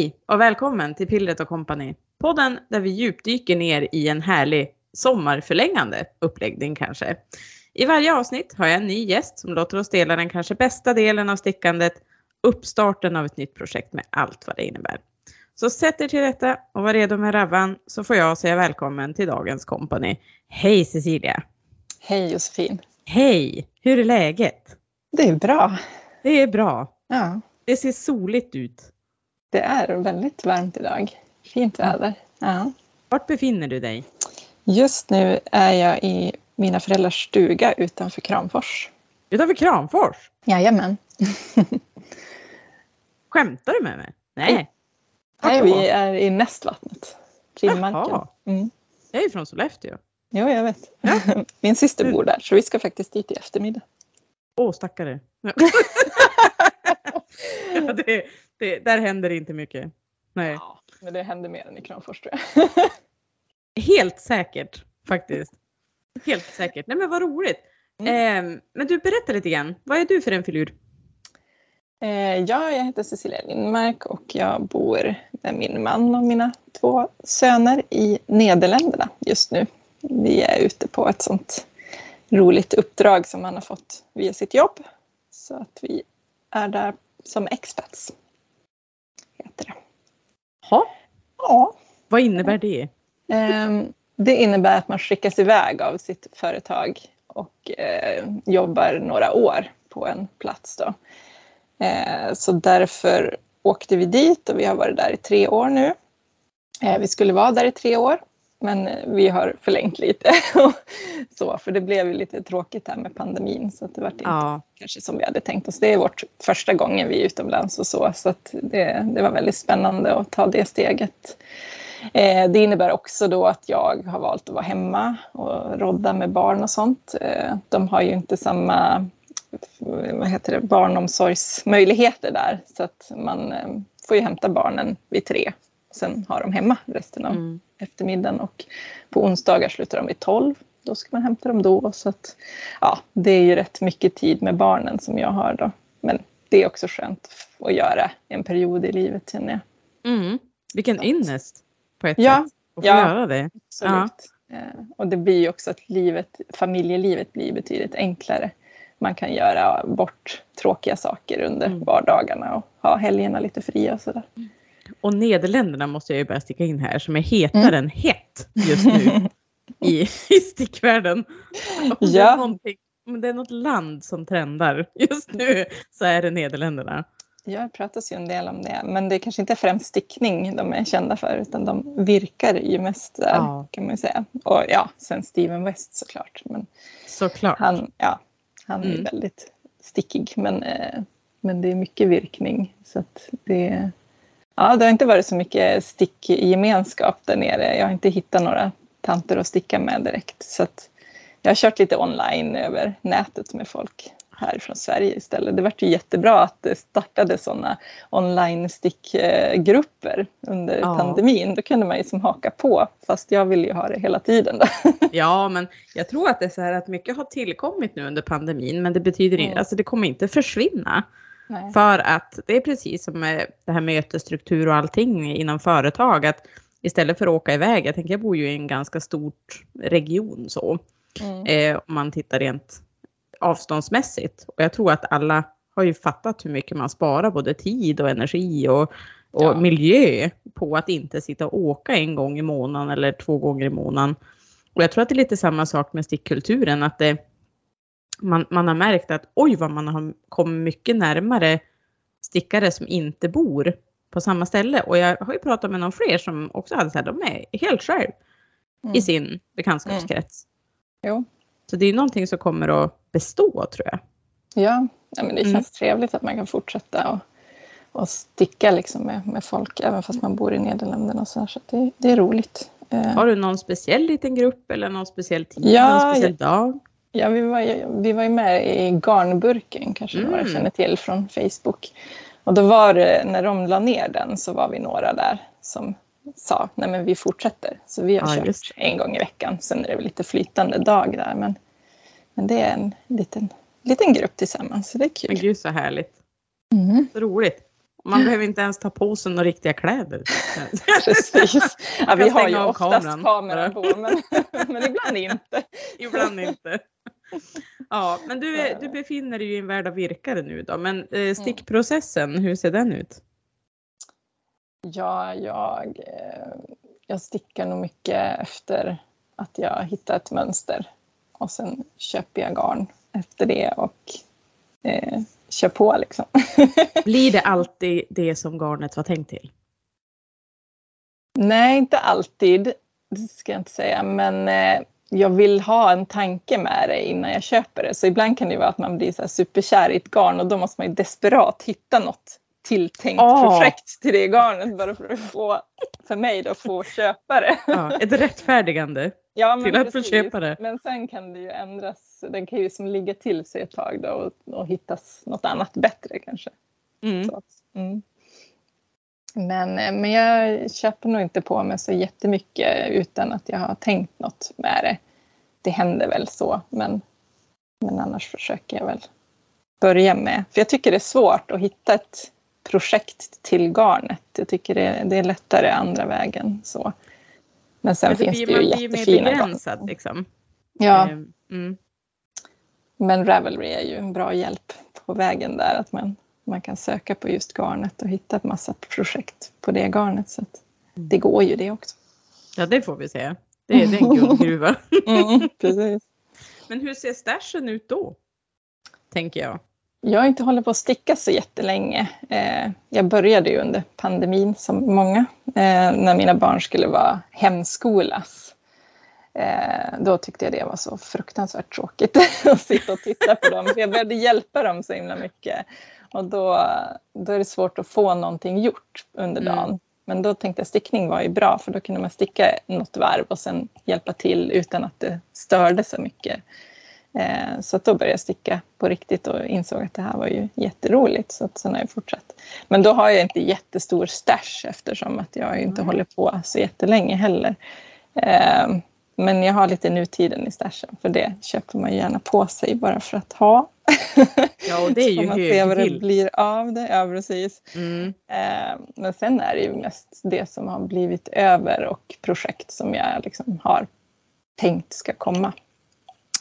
Company. Hej och välkommen till Pillret och Company. Podden där vi djupdyker ner i en härlig sommarförlängande uppläggning kanske. I varje avsnitt har jag en ny gäst som låter oss dela den kanske bästa delen av stickandet, uppstarten av ett nytt projekt med allt vad det innebär. Så sätt er till rätta och var redo med rabban så får jag säga välkommen till dagens kompani. Hej Cecilia! Hej Josefin! Hej! Hur är läget? Det är bra. Det är bra. Ja, Det ser soligt ut. Det är väldigt varmt idag. Fint väder. Ja. Vart befinner du dig? Just nu är jag i mina föräldrars stuga utanför Kramfors. Utanför Kramfors? Jajamän. Skämtar du med mig? Nej. Vart Nej, vi är i Nästvattnet. Finnmarken. Jaha. Mm. Jag är från Sollefteå. Jo, jag vet. Min syster bor där så vi ska faktiskt dit i eftermiddag. Åh, stackare. ja, det, det, där händer inte mycket. Nej. Ja, men det händer mer än i Kramfors tror jag. Helt säkert faktiskt. Helt säkert. Nej men vad roligt. Mm. Eh, men du berätta lite grann. Vad är du för en filur? Eh, ja, jag heter Cecilia Lindmark och jag bor med min man och mina två söner i Nederländerna just nu. Vi är ute på ett sånt roligt uppdrag som han har fått via sitt jobb. Så att vi är där som expats. Det. Ha? Ja, Vad innebär det? Ehm, Det innebär att man skickas iväg av sitt företag och eh, jobbar några år på en plats. Då. Eh, så därför åkte vi dit och vi har varit där i tre år nu. Eh, vi skulle vara där i tre år men vi har förlängt lite. så, för det blev ju lite tråkigt här med pandemin så att det var inte Ja. kanske som vi hade tänkt oss. Det är vårt första gången vi är utomlands och så, så att det, det var väldigt spännande att ta det steget. Eh, det innebär också då att jag har valt att vara hemma och rodda med barn och sånt. Eh, de har ju inte samma vad heter det, barnomsorgsmöjligheter där så att man eh, får ju hämta barnen vid tre. Sen har de hemma resten av Mm. eftermiddagen och på onsdagar slutar de vid 12. Då ska man hämta dem då. Så att, ja, det är ju rätt mycket tid med barnen som jag har då. Men det är också skönt att göra en period i livet känner jag. Mm. Vilken ynnest på ett Ja, sätt. Att få ja. göra det. Absolut. Eh, Och det blir ju också att livet, familjelivet blir betydligt enklare. Man kan göra bort tråkiga saker under Mm. vardagarna och ha helgerna lite fria och sådär. Och Nederländerna måste jag ju börja sticka in här som är hetare Mm. än hett just nu i, i stickvärlden. Om det, är Ja. någonting- om det är något land som trendar just nu så är det Nederländerna. Ja, det pratas ju en del om det. Men det är kanske inte främst stickning de är kända för utan de virkar ju mest där Ja. kan man ju säga. Och ja, sen Steven West såklart. Men Såklart. han, ja, han är Mm. väldigt stickig men, eh, men det är mycket virkning. Så det, ja, det har inte varit så mycket stickgemenskap där nere. Jag har inte hittat några tanter att sticka med direkt. Så jag har kört lite online över nätet med folk här från Sverige istället. Det vart ju jättebra att det startade sådana online stickgrupper under Ja. pandemin. Då kunde man ju som haka på fast jag vill ju ha det hela tiden. Då. Ja, men jag tror att det är så här att mycket har tillkommit nu under pandemin, men det betyder inte, Mm. alltså det kommer inte försvinna. Nej. För att det är precis som med det här mötesstruktur och allting inom företag, att istället för att åka iväg, jag tänker jag bor ju i en ganska stort region så, Mm. eh, om man tittar rent avståndsmässigt. Och jag tror att alla har ju fattat hur mycket man sparar både tid och energi och, och Ja. miljö på att inte sitta och åka en gång i månaden eller två gånger i månaden. Och jag tror att det är lite samma sak med stickkulturen, att det, man, man har märkt att oj vad man har kommit mycket närmare stickare som inte bor på samma ställe. Och jag har ju pratat med någon fler som också hade så här, de är helt själv Mm. i sin bekantskapskrets. Jo. Så det är någonting som kommer att bestå tror jag. Ja, ja men det Mm. känns trevligt att man kan fortsätta och, och sticka liksom med, med folk även fast man bor i Nederländerna. Och så här, så det, det är roligt. Eh, Har du någon speciell liten grupp eller någon speciell tid, Ja, någon speciell dag? Ja, vi var, ju, vi var ju med i Garnburken, kanske Mm. några känner till från Facebook. Och då var det, när de la ner den så var vi några där som sa, nej men vi fortsätter. Så vi har Ja, kört en gång i veckan. Sen är det väl lite flytande dag där, men, men det är en liten, liten grupp tillsammans, så det är Men kul. gud så härligt. Mm. Roligt. Man behöver inte ens ta på sig några riktiga kläder. Precis. Ja, vi har ju oftast kameran kameran på, men, men ibland inte. Ibland inte. Ja, men du, du befinner dig ju i en värld av virkare nu då. Men eh, stickprocessen, hur ser den ut? Ja, jag, eh, jag stickar nog mycket efter att jag hittar ett mönster. Och sen köper jag garn efter det och eh, kör på liksom. Blir det alltid det som garnet var tänkt till? Nej, inte alltid. Det ska jag inte säga. Men eh, jag vill ha en tanke med det innan jag köper det. Så ibland kan det vara att man blir så superkär i ett garn och då måste man ju desperat hitta något tilltänkt Ah. projekt till det garnet bara för att få, för mig då, få köpa det. Ja, ett rättfärdigande Ja, men till det. Men sen kan det ju ändras. Den kan ju som ligga till sig ett tag då och, och hittas något annat bättre kanske. Mm. Så, mm. men, eh, men jag köper nog inte på mig så jättemycket utan att jag har tänkt något med det. Det händer väl så, men, men annars försöker jag väl börja med. För jag tycker det är svårt att hitta ett projekt till garnet. Jag tycker det, det är lättare andra vägen. Så. Men sen det finns det man ju blir mer jättefina begränsad liksom. Ja, Eh, Mm. men Ravelry är ju en bra hjälp på vägen där. Att man, man kan söka på just garnet och hitta en massa projekt på det garnet. Så att det går ju det också. Ja, det får vi se. Det är, det är en guldgruva. Mm, precis. Men hur ser stashen ut då? Tänker jag. Jag har inte hållit på att sticka så jättelänge. Eh, jag började ju under pandemin som många. Eh, när mina barn skulle vara hemskolas. Eh, då tyckte jag det var så fruktansvärt tråkigt att sitta och titta på dem. För jag behövde hjälpa dem så himla mycket. Och då, då är det svårt att få någonting gjort under Mm. dagen. Men då tänkte jag stickning var ju bra för då kunde man sticka något varv och sen hjälpa till utan att det störde så mycket. Eh, så då började jag sticka på riktigt och insåg att det här var ju jätteroligt. Så att sen har jag fortsatt. Men då har jag inte jättestor stash eftersom att jag inte Nej. håller på så jättelänge heller. Eh, men jag har lite nutiden i stashen för det köper man gärna på sig bara för att ha. Ja, och det är ju man ser vad det blir av det. Ja, precis. Mm. Eh, Men sen är det ju mest det som har blivit över och projekt som jag liksom har tänkt ska komma.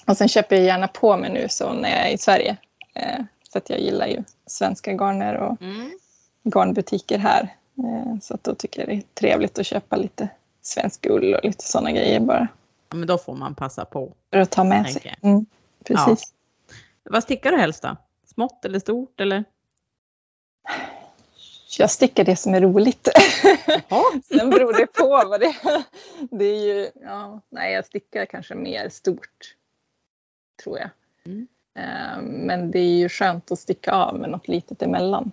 Och sen köper jag gärna på mig nu så när jag är i Sverige. Eh, För att jag gillar ju svenska garner och Mm. garnbutiker här. Eh, Så att då tycker jag det är trevligt att köpa lite svensk ull och lite sådana grejer bara. Ja, men då får man passa på. För att ta med sig. Mm, precis. Vad stickar du helst då? Smått eller stort eller? Jag stickar det som är roligt. Jaha. Sen beror det på vad det är. Det är ju, ja, nej jag stickar kanske mer stort. Tror jag. Mm. Eh, Men det är ju skönt att sticka av med något litet emellan.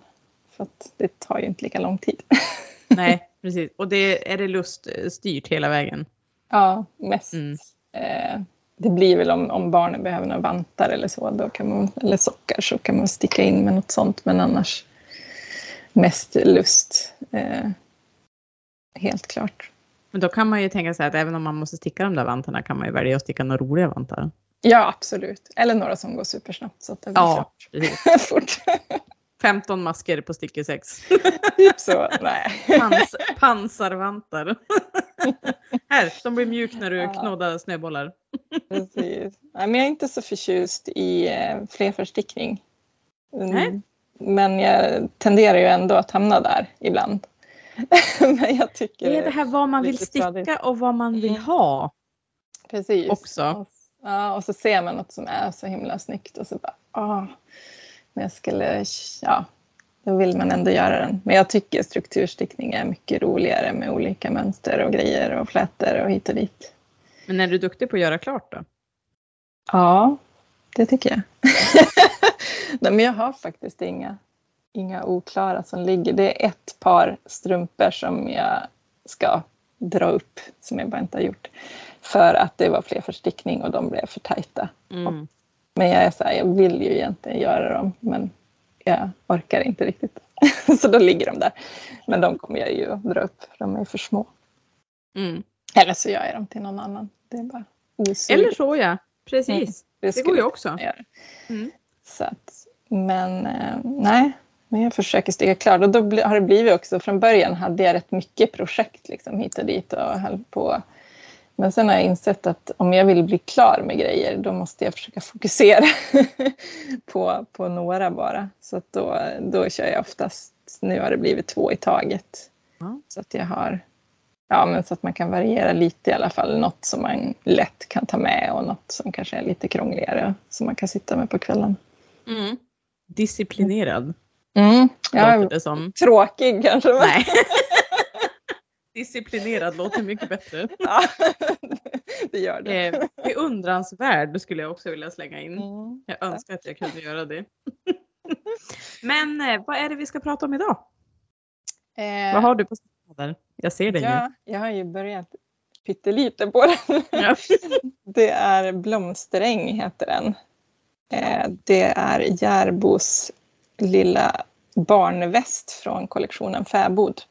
För att det tar ju inte lika lång tid. Nej, precis. Och det, är det luststyrt hela vägen? Ja, mest. Mm. Eh, det blir väl om, om barnen behöver några vantar eller så, då kan man, eller sockar, så kan man sticka in med något sånt. Men annars mest lust. Eh, helt klart. Men då kan man ju tänka sig att även om man måste sticka de där vantarna kan man ju välja att sticka några roliga vantar. Ja, absolut. Eller några som går supersnabbt så att det blir Ja, klart fort. 15 masker på stycke 6. typ så. Nej. Pans, pansarvantar. Här, de blir mjuk när du Ja. knoddar snöbollar. Precis. Nej, men jag är inte så förtjust i eh, flerförstickning. Mm, Nej. Men jag tenderar ju ändå att hamna där ibland. men jag tycker Det är det här vad man vill sticka stadigt. och vad man vill Mm. ha Precis. också. Ja, och så ser man något som är så himla snyggt och så bara, ah, men jag skulle, ja, då vill man ändå göra den. Men jag tycker strukturstickning är mycket roligare med olika mönster och grejer och flätor och hit och dit. Men är du duktig på att göra klart då? Ja, det tycker jag. Nej, men jag har faktiskt inga, inga oklara som ligger. Det är ett par strumpor som jag ska dra upp som jag bara inte har gjort. För att det var fler förstickning och de blev för tajta. Mm. Men jag är så här, jag vill ju egentligen göra dem men jag orkar inte riktigt. så då ligger de där. Men de kommer jag ju att dra upp för de är för små. Mm. Eller så gör jag dem till någon annan. Det är bara osuget. Eller så ja, precis. Det skulle går ju också. Mm. Så att, men eh, nej, men jag försöker sticka klart och då har det blivit också, från början hade jag rätt mycket projekt liksom hit och dit och höll på. Men sen har jag insett att om jag vill bli klar med grejer då måste jag försöka fokusera på, på några bara. Så då, då kör jag oftast, nu har det blivit två i taget. Mm. Så att jag har, ja men så att man kan variera lite i alla fall. Något som man lätt kan ta med och något som kanske är lite krångligare som man kan sitta med på kvällen. Mm. Disciplinerad. Mm. Ja, det som. Tråkig kanske. Nej. Disciplinerad låter mycket bättre. Ja, det gör det. Eh, beundransvärd skulle jag också vilja slänga in. Mm. Jag önskar att jag kunde göra det. Men eh, vad är det vi ska prata om idag? Eh, vad har du på där? Jag ser den ja, ju. Jag har ju börjat pyttelite på den. Ja. det är Blomsteräng heter den. Eh, det är Järbos lilla barnväst från kollektionen Fäbod.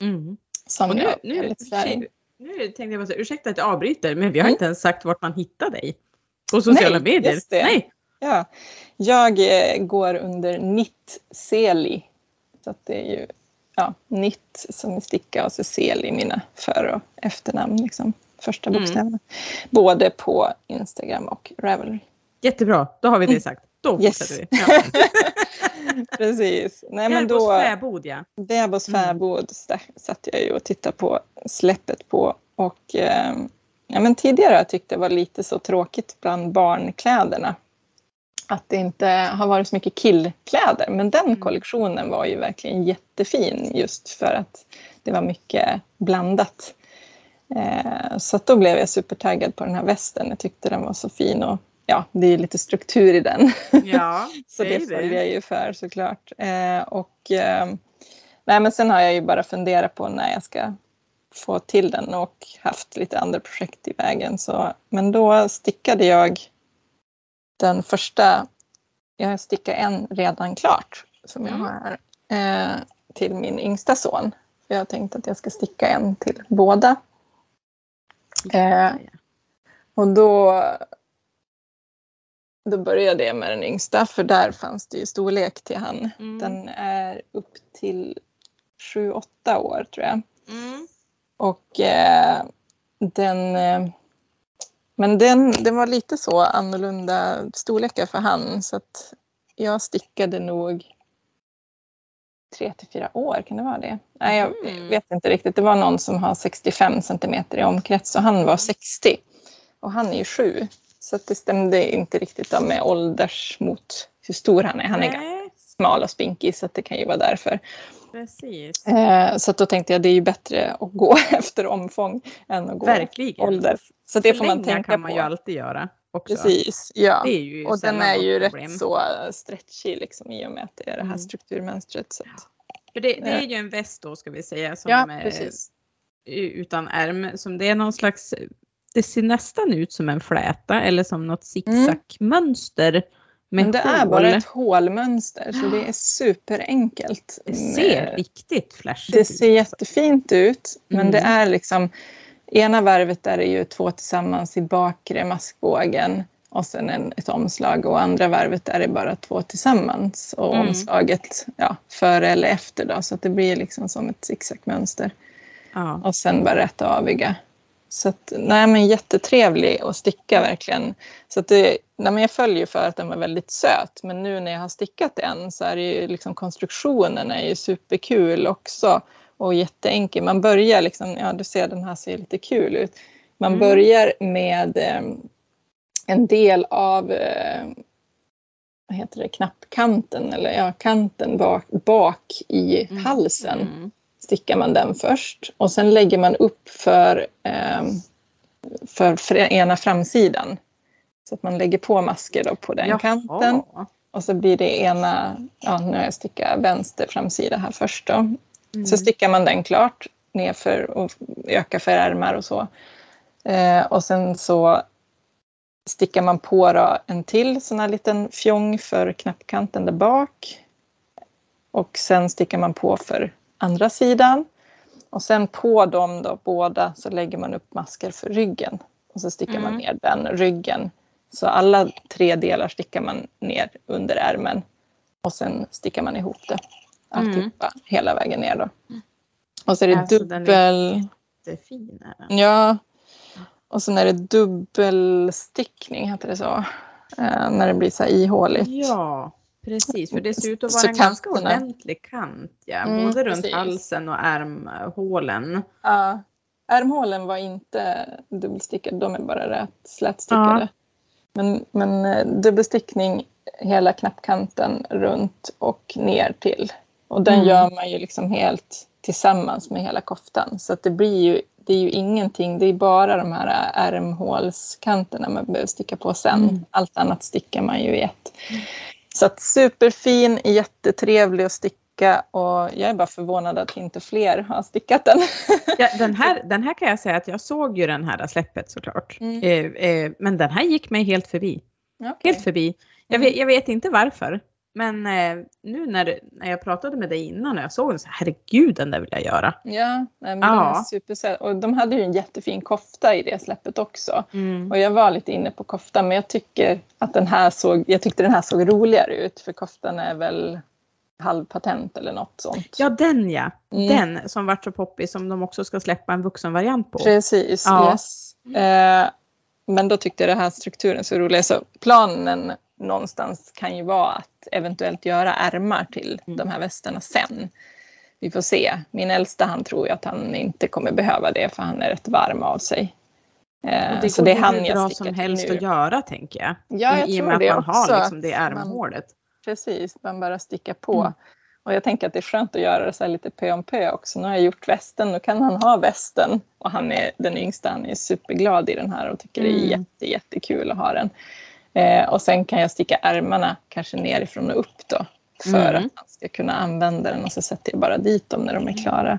Mm. Som nu, jag nu, nu, nu tänkte jag bara säga, ursäkta att jag avbryter, men vi har mm. inte ens sagt vart man hittar dig. På sociala Nej, medier. Just det. Nej. Ja. Jag eh, går under Nitt-Seli. Så att det är ju ja, Nitt som är sticka och så Seli mina för och efternamn. Liksom, första mm. bokstäverna. Mm. Både på Instagram och Ravelry. Jättebra, då har vi det mm. sagt. Då yes. fortsätter vi. Ja. Precis. Nej, men då, fäbod ja. Bebos mm. fäbod satt jag ju och tittade på släppet på. Och, eh, ja, men tidigare har jag tyckt det var lite så tråkigt bland barnkläderna. Att det inte har varit så mycket killkläder. Men den mm. kollektionen var ju verkligen jättefin just för att det var mycket blandat. Eh, så då blev jag supertaggad på den här västen. Jag tyckte den var så fin och ja, det är lite struktur i den. Ja, så det, följer jag ju för såklart. Eh, och, eh, nej, men sen har jag ju bara funderat på när jag ska få till den och haft lite andra projekt i vägen. Så, men då stickade jag den första, jag stickade en redan klart som jag mm. har här, eh, till min yngsta son. För jag tänkte att jag ska sticka en till båda. Eh, och då då började jag med den yngsta för där fanns det ju storlek till han. Mm. Den är upp till 7-8 år tror jag. Mm. Och eh, den eh, men den, den var lite så annorlunda storlekar för han så att jag stickade nog 3 till 4 år, kan det vara det? Nej, jag mm. vet inte riktigt. Det var någon som har 65 centimeter i omkrets och han var 60. Och han är ju 7. Så det stämde inte riktigt med ålders mot hur stor han är. Han är ganska smal och spinkig så det kan ju vara därför. Precis. Eh, så då tänkte jag det är ju bättre att gå efter omfång än att gå Verkligen. ålder. Så det får man tänka kan man ju alltid göra. Också. Precis, ja. och den är ju rätt så stretchig liksom, i och med att det är det här mm. strukturmönstret. Så att, För det, det, är ju en väst då ska vi säga som ja, är utan ärm. Som det är någon slags det ser nästan ut som en fläta eller som något zigzagmönster. Mm. Men det hål. är bara ett hålmönster så det är superenkelt. Det ser riktigt flashigt ut. Det ser jättefint ut men mm. det är liksom ena varvet är det ju två tillsammans i bakre maskbågen och sen en, ett omslag och andra varvet är det bara två tillsammans och mm. omslaget ja, före eller efter då så att det blir liksom som ett zigzagmönster. Ja. Och sen bara rätt aviga så att, nej, men jättetrevlig att sticka verkligen. Så att det, nej, men jag följer för att den var väldigt söt men nu när jag har stickat en så är det ju liksom konstruktionen är ju superkul också och jätteenkel. Man börjar liksom, ja du ser den här ser lite kul ut. Man mm. börjar med eh, en del av eh, vad heter det, knappkanten eller ja, kanten bak, bak i mm. halsen. Mm stickar man den först och sen lägger man upp för, eh, för, för ena framsidan. Så att man lägger på masker då på den Jaha. kanten. Och så blir det ena, ja nu har jag stickat vänster framsida här först då. Mm. Så stickar man den klart nerför och ökar för ärmar och så. Eh, och sen så stickar man på då en till sån här liten fjong för knappkanten där bak. Och sen stickar man på för andra sidan. Och sen på dem då båda så lägger man upp masker för ryggen. Och så stickar mm. man ner den ryggen. Så alla tre delar stickar man ner under ärmen. Och sen stickar man ihop det. Mm. Alltihopa hela vägen ner då. Och så är det Alltså, dubbel... Jättefin. Ja. Och sen är det dubbelstickning, heter det så? Eh, när det blir så här ihåligt. Ja, precis. För det ser ut att vara en ganska ordentlig kant. Ja. Mm, Både runt precis. halsen och ärmhålen. Ja. Ärmhålen var inte dubbelstickade, de är bara rätt slätstickade. Men, men eh, dubbelstickning hela knappkanten runt och ner till. Och den Mm. gör man ju liksom helt tillsammans med hela koftan. Så att det blir ju, det är ju ingenting, det är bara de här ärmhålskanterna man behöver sticka på sen. Mm. Allt annat stickar man ju i ett. Så att superfin, jättetrevlig att sticka och jag är bara förvånad att inte fler har stickat den. Ja, den, här, den här kan jag säga att jag såg ju den här släppet såklart. Mm. Eh, eh, men den här gick mig helt förbi. Okej. Helt förbi. Jag vet, jag vet inte varför. Men eh, nu när, när jag pratade med dig innan och jag såg den så herregud den där vill jag göra. Ja, nej, men Ja. de Och de hade ju en jättefin kofta i det släppet också. Mm. Och jag var lite inne på koftan men jag tycker att den här såg, jag tyckte den här såg roligare ut för koftan är väl halvpatent eller något sånt. Ja den ja. Mm. Den som vart så poppig som de också ska släppa en vuxenvariant på. Precis, Ja. yes. Eh, men då tyckte jag den här strukturen så rolig. Så planen någonstans kan ju vara att eventuellt göra ärmar till Mm. de här västarna sen. Vi får se. Min äldsta han tror ju att han inte kommer behöva det för han är rätt varm av sig. Eh, Och det så går det är ju han hur jag bra som helst nu. att göra tänker jag. Ja, jag I och med att man har liksom det ärmhålet. Precis, man bara stickar på. Mm. Och jag tänker att det är skönt att göra det så här lite pö om pö också. Nu har jag gjort västen, då kan han ha västen. Och han är den yngsta, han är superglad i den här och tycker det är Mm. jätte, jättekul att ha den. Eh, och sen kan jag sticka ärmarna kanske nerifrån och upp då. För Mm. att han ska kunna använda den och så sätter jag bara dit dem när de är klara.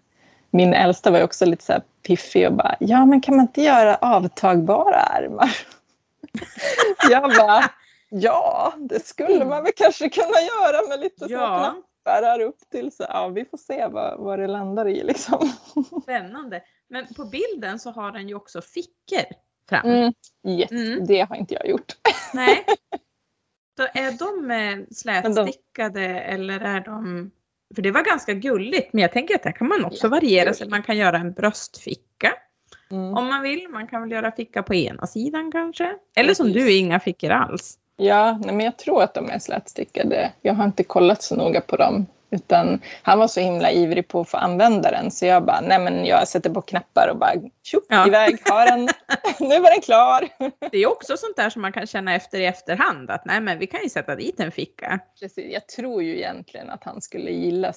Min äldsta var också lite så här piffig och bara, ja men kan man inte göra avtagbara ärmar? jag bara, ja det skulle man väl kanske kunna göra med lite Ja, knappar här upp till. Så, ja, vi får se vad, vad det landar i liksom. spännande. Men på bilden så har den ju också fickor fram. Mm. Yes, Mm. Det har inte jag gjort. Nej. Så är de eh, Men de- slätstickade eller är de... För det var ganska gulligt men jag tänker att där kan man också variera sig. Man kan göra en bröstficka Mm. om man vill. Man kan väl göra ficka på ena sidan kanske. Eller som du, inga fickor alls. Ja, men jag tror att de är slätstickade. Jag har inte kollat så noga på dem. Utan han var så himla ivrig på att få använda den så jag bara, nej men jag sätter på knappar och bara tjopp Ja. iväg, har den. nu var den klar. Det är också sånt där som man kan känna efter i efterhand att nej men vi kan ju sätta dit en ficka. Precis. Jag tror ju egentligen att han skulle gilla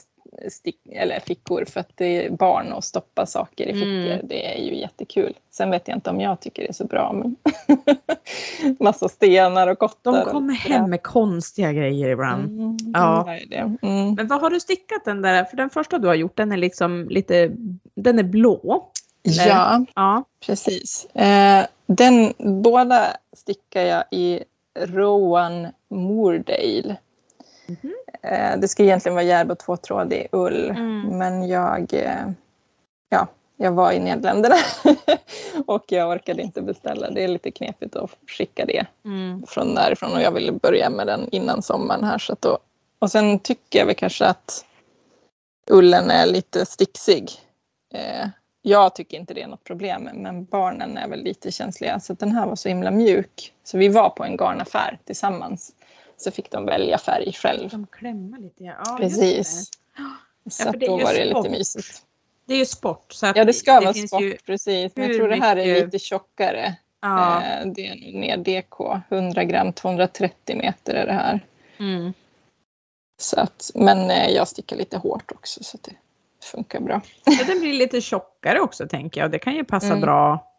stick, eller fickor för att det är barn och stoppa saker i fickor. Mm. Det är ju jättekul. Sen vet jag inte om jag tycker det är så bra. Men Massa stenar och kottar. De kommer hem med konstiga grejer ibland. Mm, Ja. Mm. Men vad har du stickat den där? För den första du har gjort den är liksom lite, den är blå. Eller? Ja, Ja. precis. Eh, den, båda stickar jag i Rowan Moordale. Eh, det ska egentligen vara järb och tvåtrådig ull. Mm. Men jag, eh, ja, jag var i Nederländerna och jag orkade inte beställa. Det är lite knepigt att skicka det Mm. från därifrån och jag ville börja med den innan sommaren här. Så att då, och sen tycker jag väl kanske att ullen är lite sticksig. Eh, jag tycker inte det är något problem men barnen är väl lite känsliga så den här var så himla mjuk. Så vi var på en garnaffär tillsammans. Så fick de välja färg själv. De klämmer lite. Ja, just Precis. det. Så att det då var det sport. lite mysigt. Det är ju sport. Så Ja det ska vara finns sport Ju, precis. Men jag tror det här är lite tjockare. ja. Eh, Det är ner DK. 100 gram 230 meter är det här. Mm. Så att, men eh, jag stickar lite hårt också så att det funkar bra. Ja, den blir lite tjockare också tänker jag. Det kan ju passa Mm. bra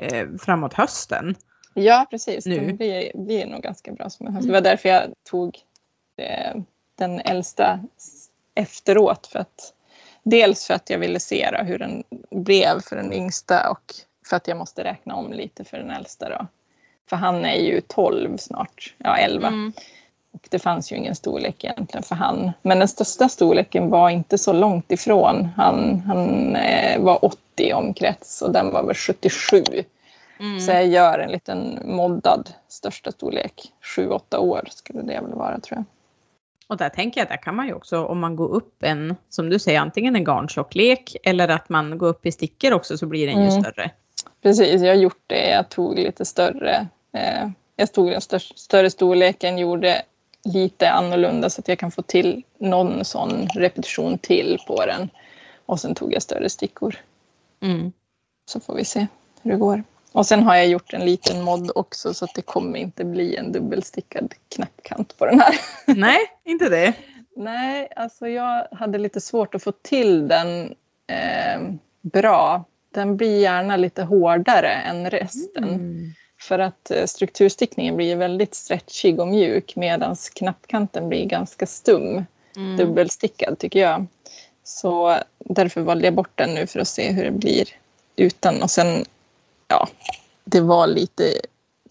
eh, framåt hösten. Ja precis, Nu. den blir, blir nog ganska bra som en höst. Mm. Det var därför jag tog eh, den äldsta efteråt. För att, dels för att jag ville se då, hur den blev för den yngsta och för att jag måste räkna om lite för den äldsta. Då. För han är ju 12 snart, ja 11. Mm. Och det fanns ju ingen storlek egentligen för han. Men den största storleken var inte så långt ifrån. Han, han eh, var 80 i omkrets och den var väl 77. Mm. Så jag gör en liten moddad största storlek. 7-8 år skulle det väl vara tror jag. Och där tänker jag, där kan man ju också om man går upp en, som du säger, antingen en garntjocklek eller att man går upp i stickor också så blir den ju Mm. större. Precis, jag har gjort det. Jag tog lite större. Eh, jag tog den större, större storleken, gjorde lite annorlunda så att jag kan få till någon sån repetition till på den. Och sen tog jag större stickor. Mm. Så får vi se hur det går. Och sen har jag gjort en liten mod också så att det kommer inte bli en dubbelstickad knappkant på den här. Nej, inte det. Nej, alltså jag hade lite svårt att få till den eh, bra. Den blir gärna lite hårdare än resten. Mm. För att eh, strukturstickningen blir väldigt stretchig och mjuk medan knappkanten blir ganska stum. Mm. Dubbelstickad tycker jag. Så därför valde jag bort den nu för att se hur det blir utan. Och sen, ja, det var lite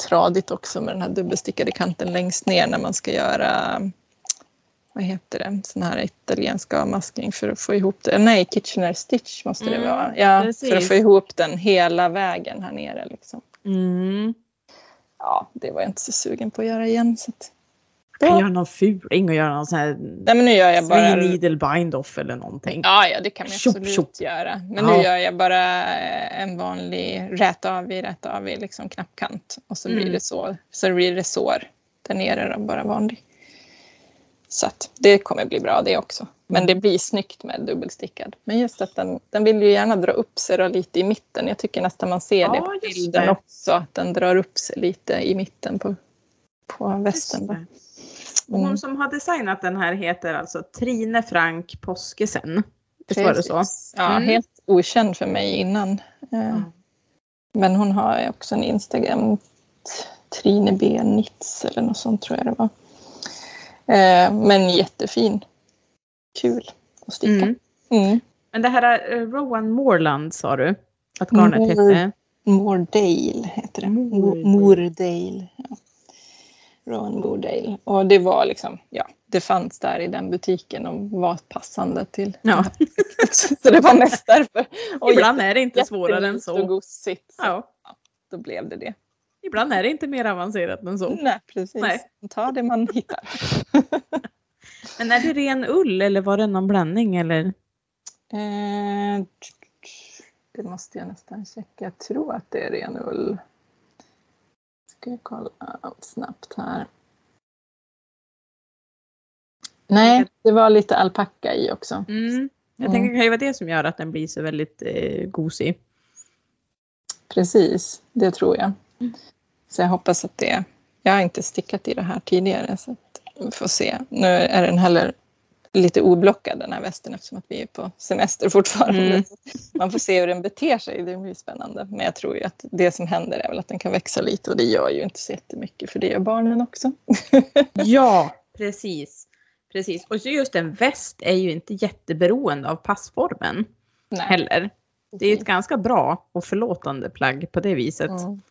tradigt också med den här dubbelstickade kanten längst ner när man ska göra vad heter det, sån här italiensk avmaskning för att få ihop det. Nej, Kitchener Stitch måste det Mm, vara. Ja, precis. för att få ihop den hela vägen här nere. Liksom. Mm. Ja, det var jag inte så sugen på att göra igen. Så att, Ja. göra någon fuling och göra någon sån här nej, men nu gör jag bara... needle bind off eller någonting. Ja, ja, det kan man absolut tjopp. göra. Men Ja. nu gör jag bara eh, en vanlig rät av i, rät av i, liksom knappkant. Och så blir Mm. det så, så blir det sår där nere då, bara vanlig. Så att det kommer bli bra det också. Men det blir snyggt med dubbelstickad. Men just att den, den vill ju gärna dra upp sig då lite i mitten. Jag tycker nästan man ser det Ja, på just bilden det. också. Att den drar upp sig lite i mitten på, på västen. Och hon Mm. som har designat den här heter alltså Trine Frank Påskesen. Visst var det så? Ja, Mm. helt okänd för mig innan. Eh, Ja. Men hon har också en Instagram, Trine B. Nitz eller något sånt tror jag det var. Eh, Men jättefin. Kul att sticka. Mm. Mm. Men det här är Rowan Moreland sa du att garnet Mm. hette. Moordale heter det. Moordale. Mo- Moordale. Ja. Rowan Moordale. Och det var liksom, ja, det fanns där i den butiken och var passande till Ja. Så det var mest därför. Och Ibland är det inte svårare än jättemyst och så. gosigt. Så Ja. Då blev det det. Ibland är det inte mer avancerat än så. Nej, precis. Nej. Ta det man hittar. Men är det ren ull eller var det någon blandning eller? Eh, det måste jag nästan checka. Jag tror att det är ren ull. Ska jag kolla snabbt här. Nej, det var lite alpacka i också. Mm. Jag Mm. tänker det kan ju vara det som gör att den blir så väldigt eh, gosig. Precis, det tror jag. Mm. Så jag hoppas att det... Jag har inte stickat i det här tidigare så att vi får se. Nu är den heller lite oblockad den här västen eftersom att vi är på semester fortfarande. Mm. Man får se hur den beter sig, det blir spännande. Men jag tror ju att det som händer är väl att den kan växa lite och det gör ju inte så jättemycket för det gör barnen också. Ja, precis. Precis. Och just en väst är ju inte jätteberoende av passformen Nej, heller. Det är ju ett ganska bra och förlåtande plagg på det viset. Mm.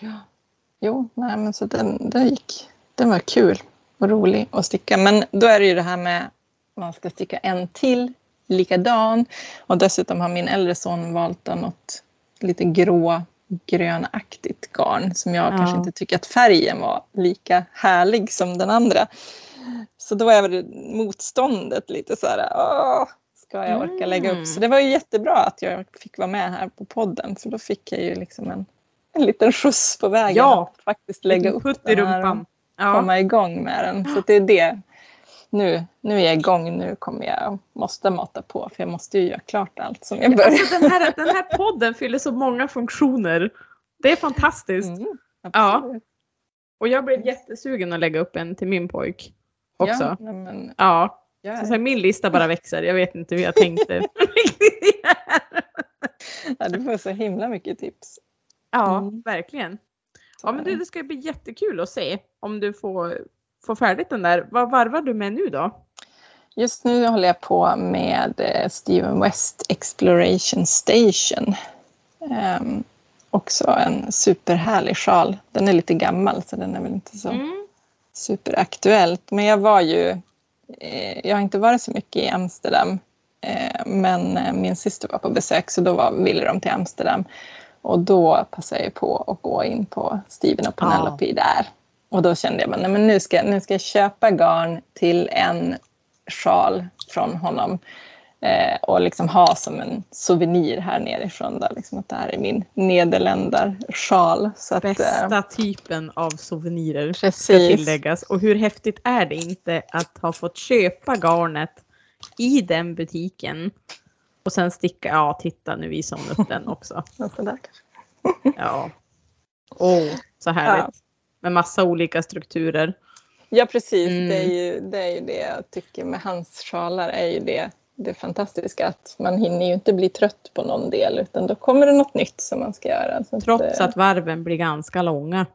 Ja. Jo, nej men så den, den gick. Den var kul och rolig att sticka. Men då är det ju det här med man ska sticka en till likadan. Och dessutom har min äldre son valt något lite grå grönaktigt garn som jag Ja. kanske inte tycker att färgen var lika härlig som den andra. Så då är väl motståndet lite så här, åh, ska jag orka lägga Mm. upp? Så det var ju jättebra att jag fick vara med här på podden för då fick jag ju liksom en, en liten skjuts på vägen Ja. att faktiskt lägga upp den här och. Ja. komma igång med den. Så det är det. Nu, nu är jag igång, nu kommer jag, måste mata på för jag måste ju göra klart allt som jag börjar. Alltså, den, här, den här podden fyller så många funktioner. Det är fantastiskt. Mm, Ja. Och jag blev jättesugen att lägga upp en till min pojk också. Ja, Ja. men, Så, jag, så här, min lista bara växer. Jag vet inte hur jag tänkte. ja, du får så himla mycket tips. ja, Mm. verkligen. Ja, men du, det ska bli jättekul att se om du får, får färdigt den där. Vad varvar du med nu då? Just nu håller jag på med eh, Steven West Exploration Station. Ehm, också en superhärlig sjal. Den är lite gammal så den är väl inte så Mm. superaktuellt. Men jag var ju, eh, jag har inte varit så mycket i Amsterdam. Eh, men eh, min syster var på besök så då var, ville de till Amsterdam. Och då passade jag på att gå in på Steven och Penelope där. Och då kände jag att nu ska, nu ska jag köpa garn till en sjal från honom eh, och liksom ha som en souvenir här nerifrån. Där, liksom att det här är min nederländarsjal. Bästa eh, typen av souvenirer precis. ska tilläggas. Och hur häftigt är det inte att ha fått köpa garnet i den butiken och sen sticka, ja titta nu visar hon upp den också. ja. Åh, oh, så härligt. Ja. Med massa olika strukturer. Ja precis, mm. det, är ju, det är ju det jag tycker med hans sjalar är ju det, det fantastiska att man hinner ju inte bli trött på någon del utan då kommer det något nytt som man ska göra. Så Trots att, att varven blir ganska långa.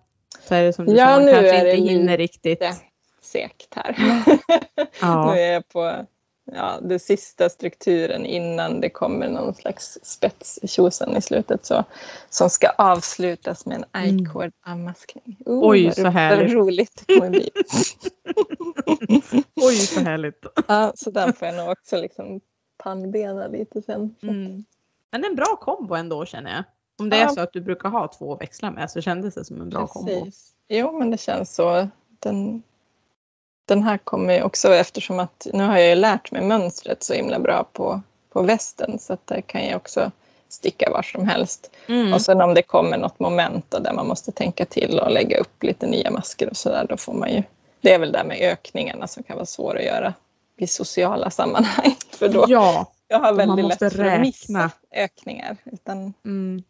Så är det som du ja, sa, man kanske inte hinner riktigt. segt här. Ja. nu är jag på ja, den sista strukturen innan det kommer någon slags spetstjosan i slutet så, som ska avslutas med en I-cord-avmaskning. Mm. Oh, Oj, så härligt. roligt Oj, så härligt. Ja, så den får jag nog också liksom pannbena lite sen. Mm. Men en bra kombo ändå känner jag. Om det ja. är så att du brukar ha två växlar med så kändes det som en bra Precis. kombo. Jo, men det känns så. Den, den här kommer också eftersom att nu har jag ju lärt mig mönstret så himla bra på, på västen så att där kan jag också sticka var som helst. Mm. Och sen om det kommer något moment där man måste tänka till och lägga upp lite nya masker och sådär då får man ju det är väl det med ökningarna som kan vara svåra att göra i sociala sammanhang. För då, ja, jag har väldigt lätt för att missa ökningar. Utan mm.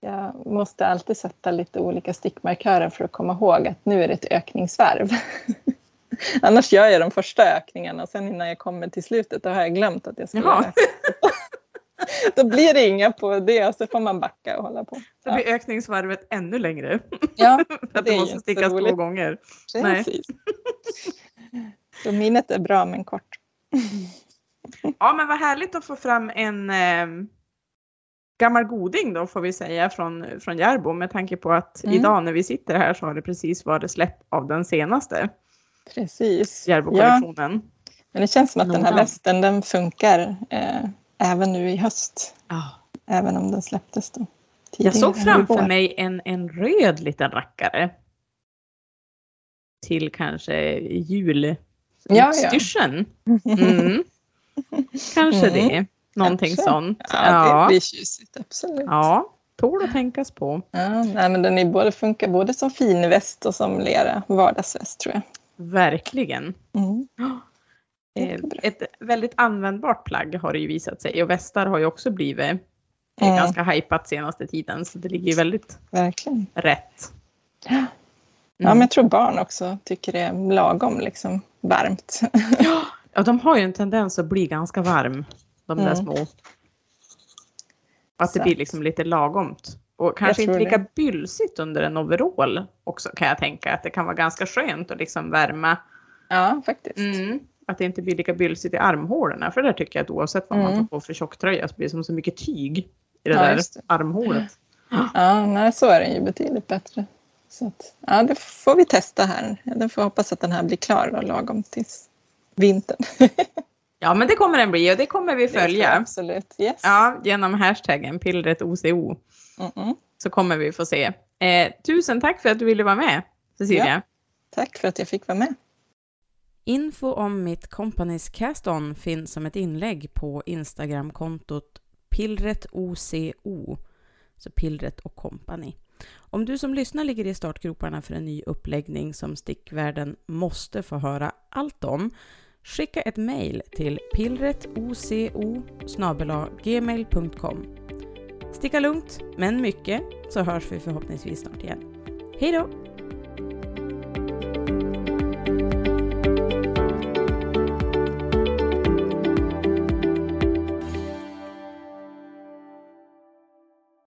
Jag måste alltid sätta lite olika stickmarkörer för att komma ihåg att nu är det ett ökningsvarv. Annars gör jag de första ökningarna och sen innan jag kommer till slutet då har jag glömt att jag ska göra Då blir det inga på det och så får man backa och hålla på. Så blir ökningsvarvet ännu längre. Ja, för att det, det måste stickas två gånger. Precis. Nej. Så minnet är bra men kort. Ja men vad härligt att få fram en eh, gammal goding då får vi säga från, från Järbo med tanke på att mm. idag när vi sitter här så har det precis varit släpp av den senaste. Precis. Järbo-kollektionen. Ja. Men det känns som att den här västen den funkar eh, även nu i höst. Oh. Även om den släpptes då. Jag såg framför mig en, en röd liten rackare. Till kanske. Ja, ja. Mm. Kanske mm. det. Någonting kanske. sånt. Ja, ja, det blir tjusigt. Absolut. Ja, tål att tänkas på. Ja, nej, men den är både, funkar både som fin väst och som lera vardagsväst tror jag. Verkligen. Mm. Eh, ett väldigt användbart plagg har det ju visat sig och västar har ju också blivit mm. ganska hypat senaste tiden så det ligger ju väldigt Verkligen. rätt. Mm. Ja, men jag tror barn också tycker det är lagom liksom varmt. ja, de har ju en tendens att bli ganska varm, de där mm. små. Att det blir liksom lite lagomt. Och kanske inte lika det. bylsigt under en overall också kan jag tänka. Att det kan vara ganska skönt att liksom värma. Ja, faktiskt. Mm, att det inte blir lika bylsigt i armhålorna. För det tycker jag att oavsett vad mm. man tar på för tjocktröja så blir det som så mycket tyg i det ja, där det. armhålet. Ja, nej, så är det ju betydligt bättre. Så att, ja, det får vi testa här. Jag får hoppas att den här blir klar då, lagom tills vintern. Ja, men det kommer den bli och det kommer vi följa. absolut. Yes. Ja, genom hashtaggen pillret OCO. Mm. Så kommer vi få se. Eh, tusen tack för att du ville vara med, Cecilia. Ja, tack för att jag fick vara med. Info om mitt Companys Cast-On finns som ett inlägg på Instagramkontot pillretoco, så pillret och kompani. Om du som lyssnar ligger i startgroparna för en ny uppläggning som stickvärlden måste få höra allt om Skicka ett mejl till pillretoco gmail.com. Sticka lugnt, men mycket, så hörs vi förhoppningsvis snart igen. Hej då!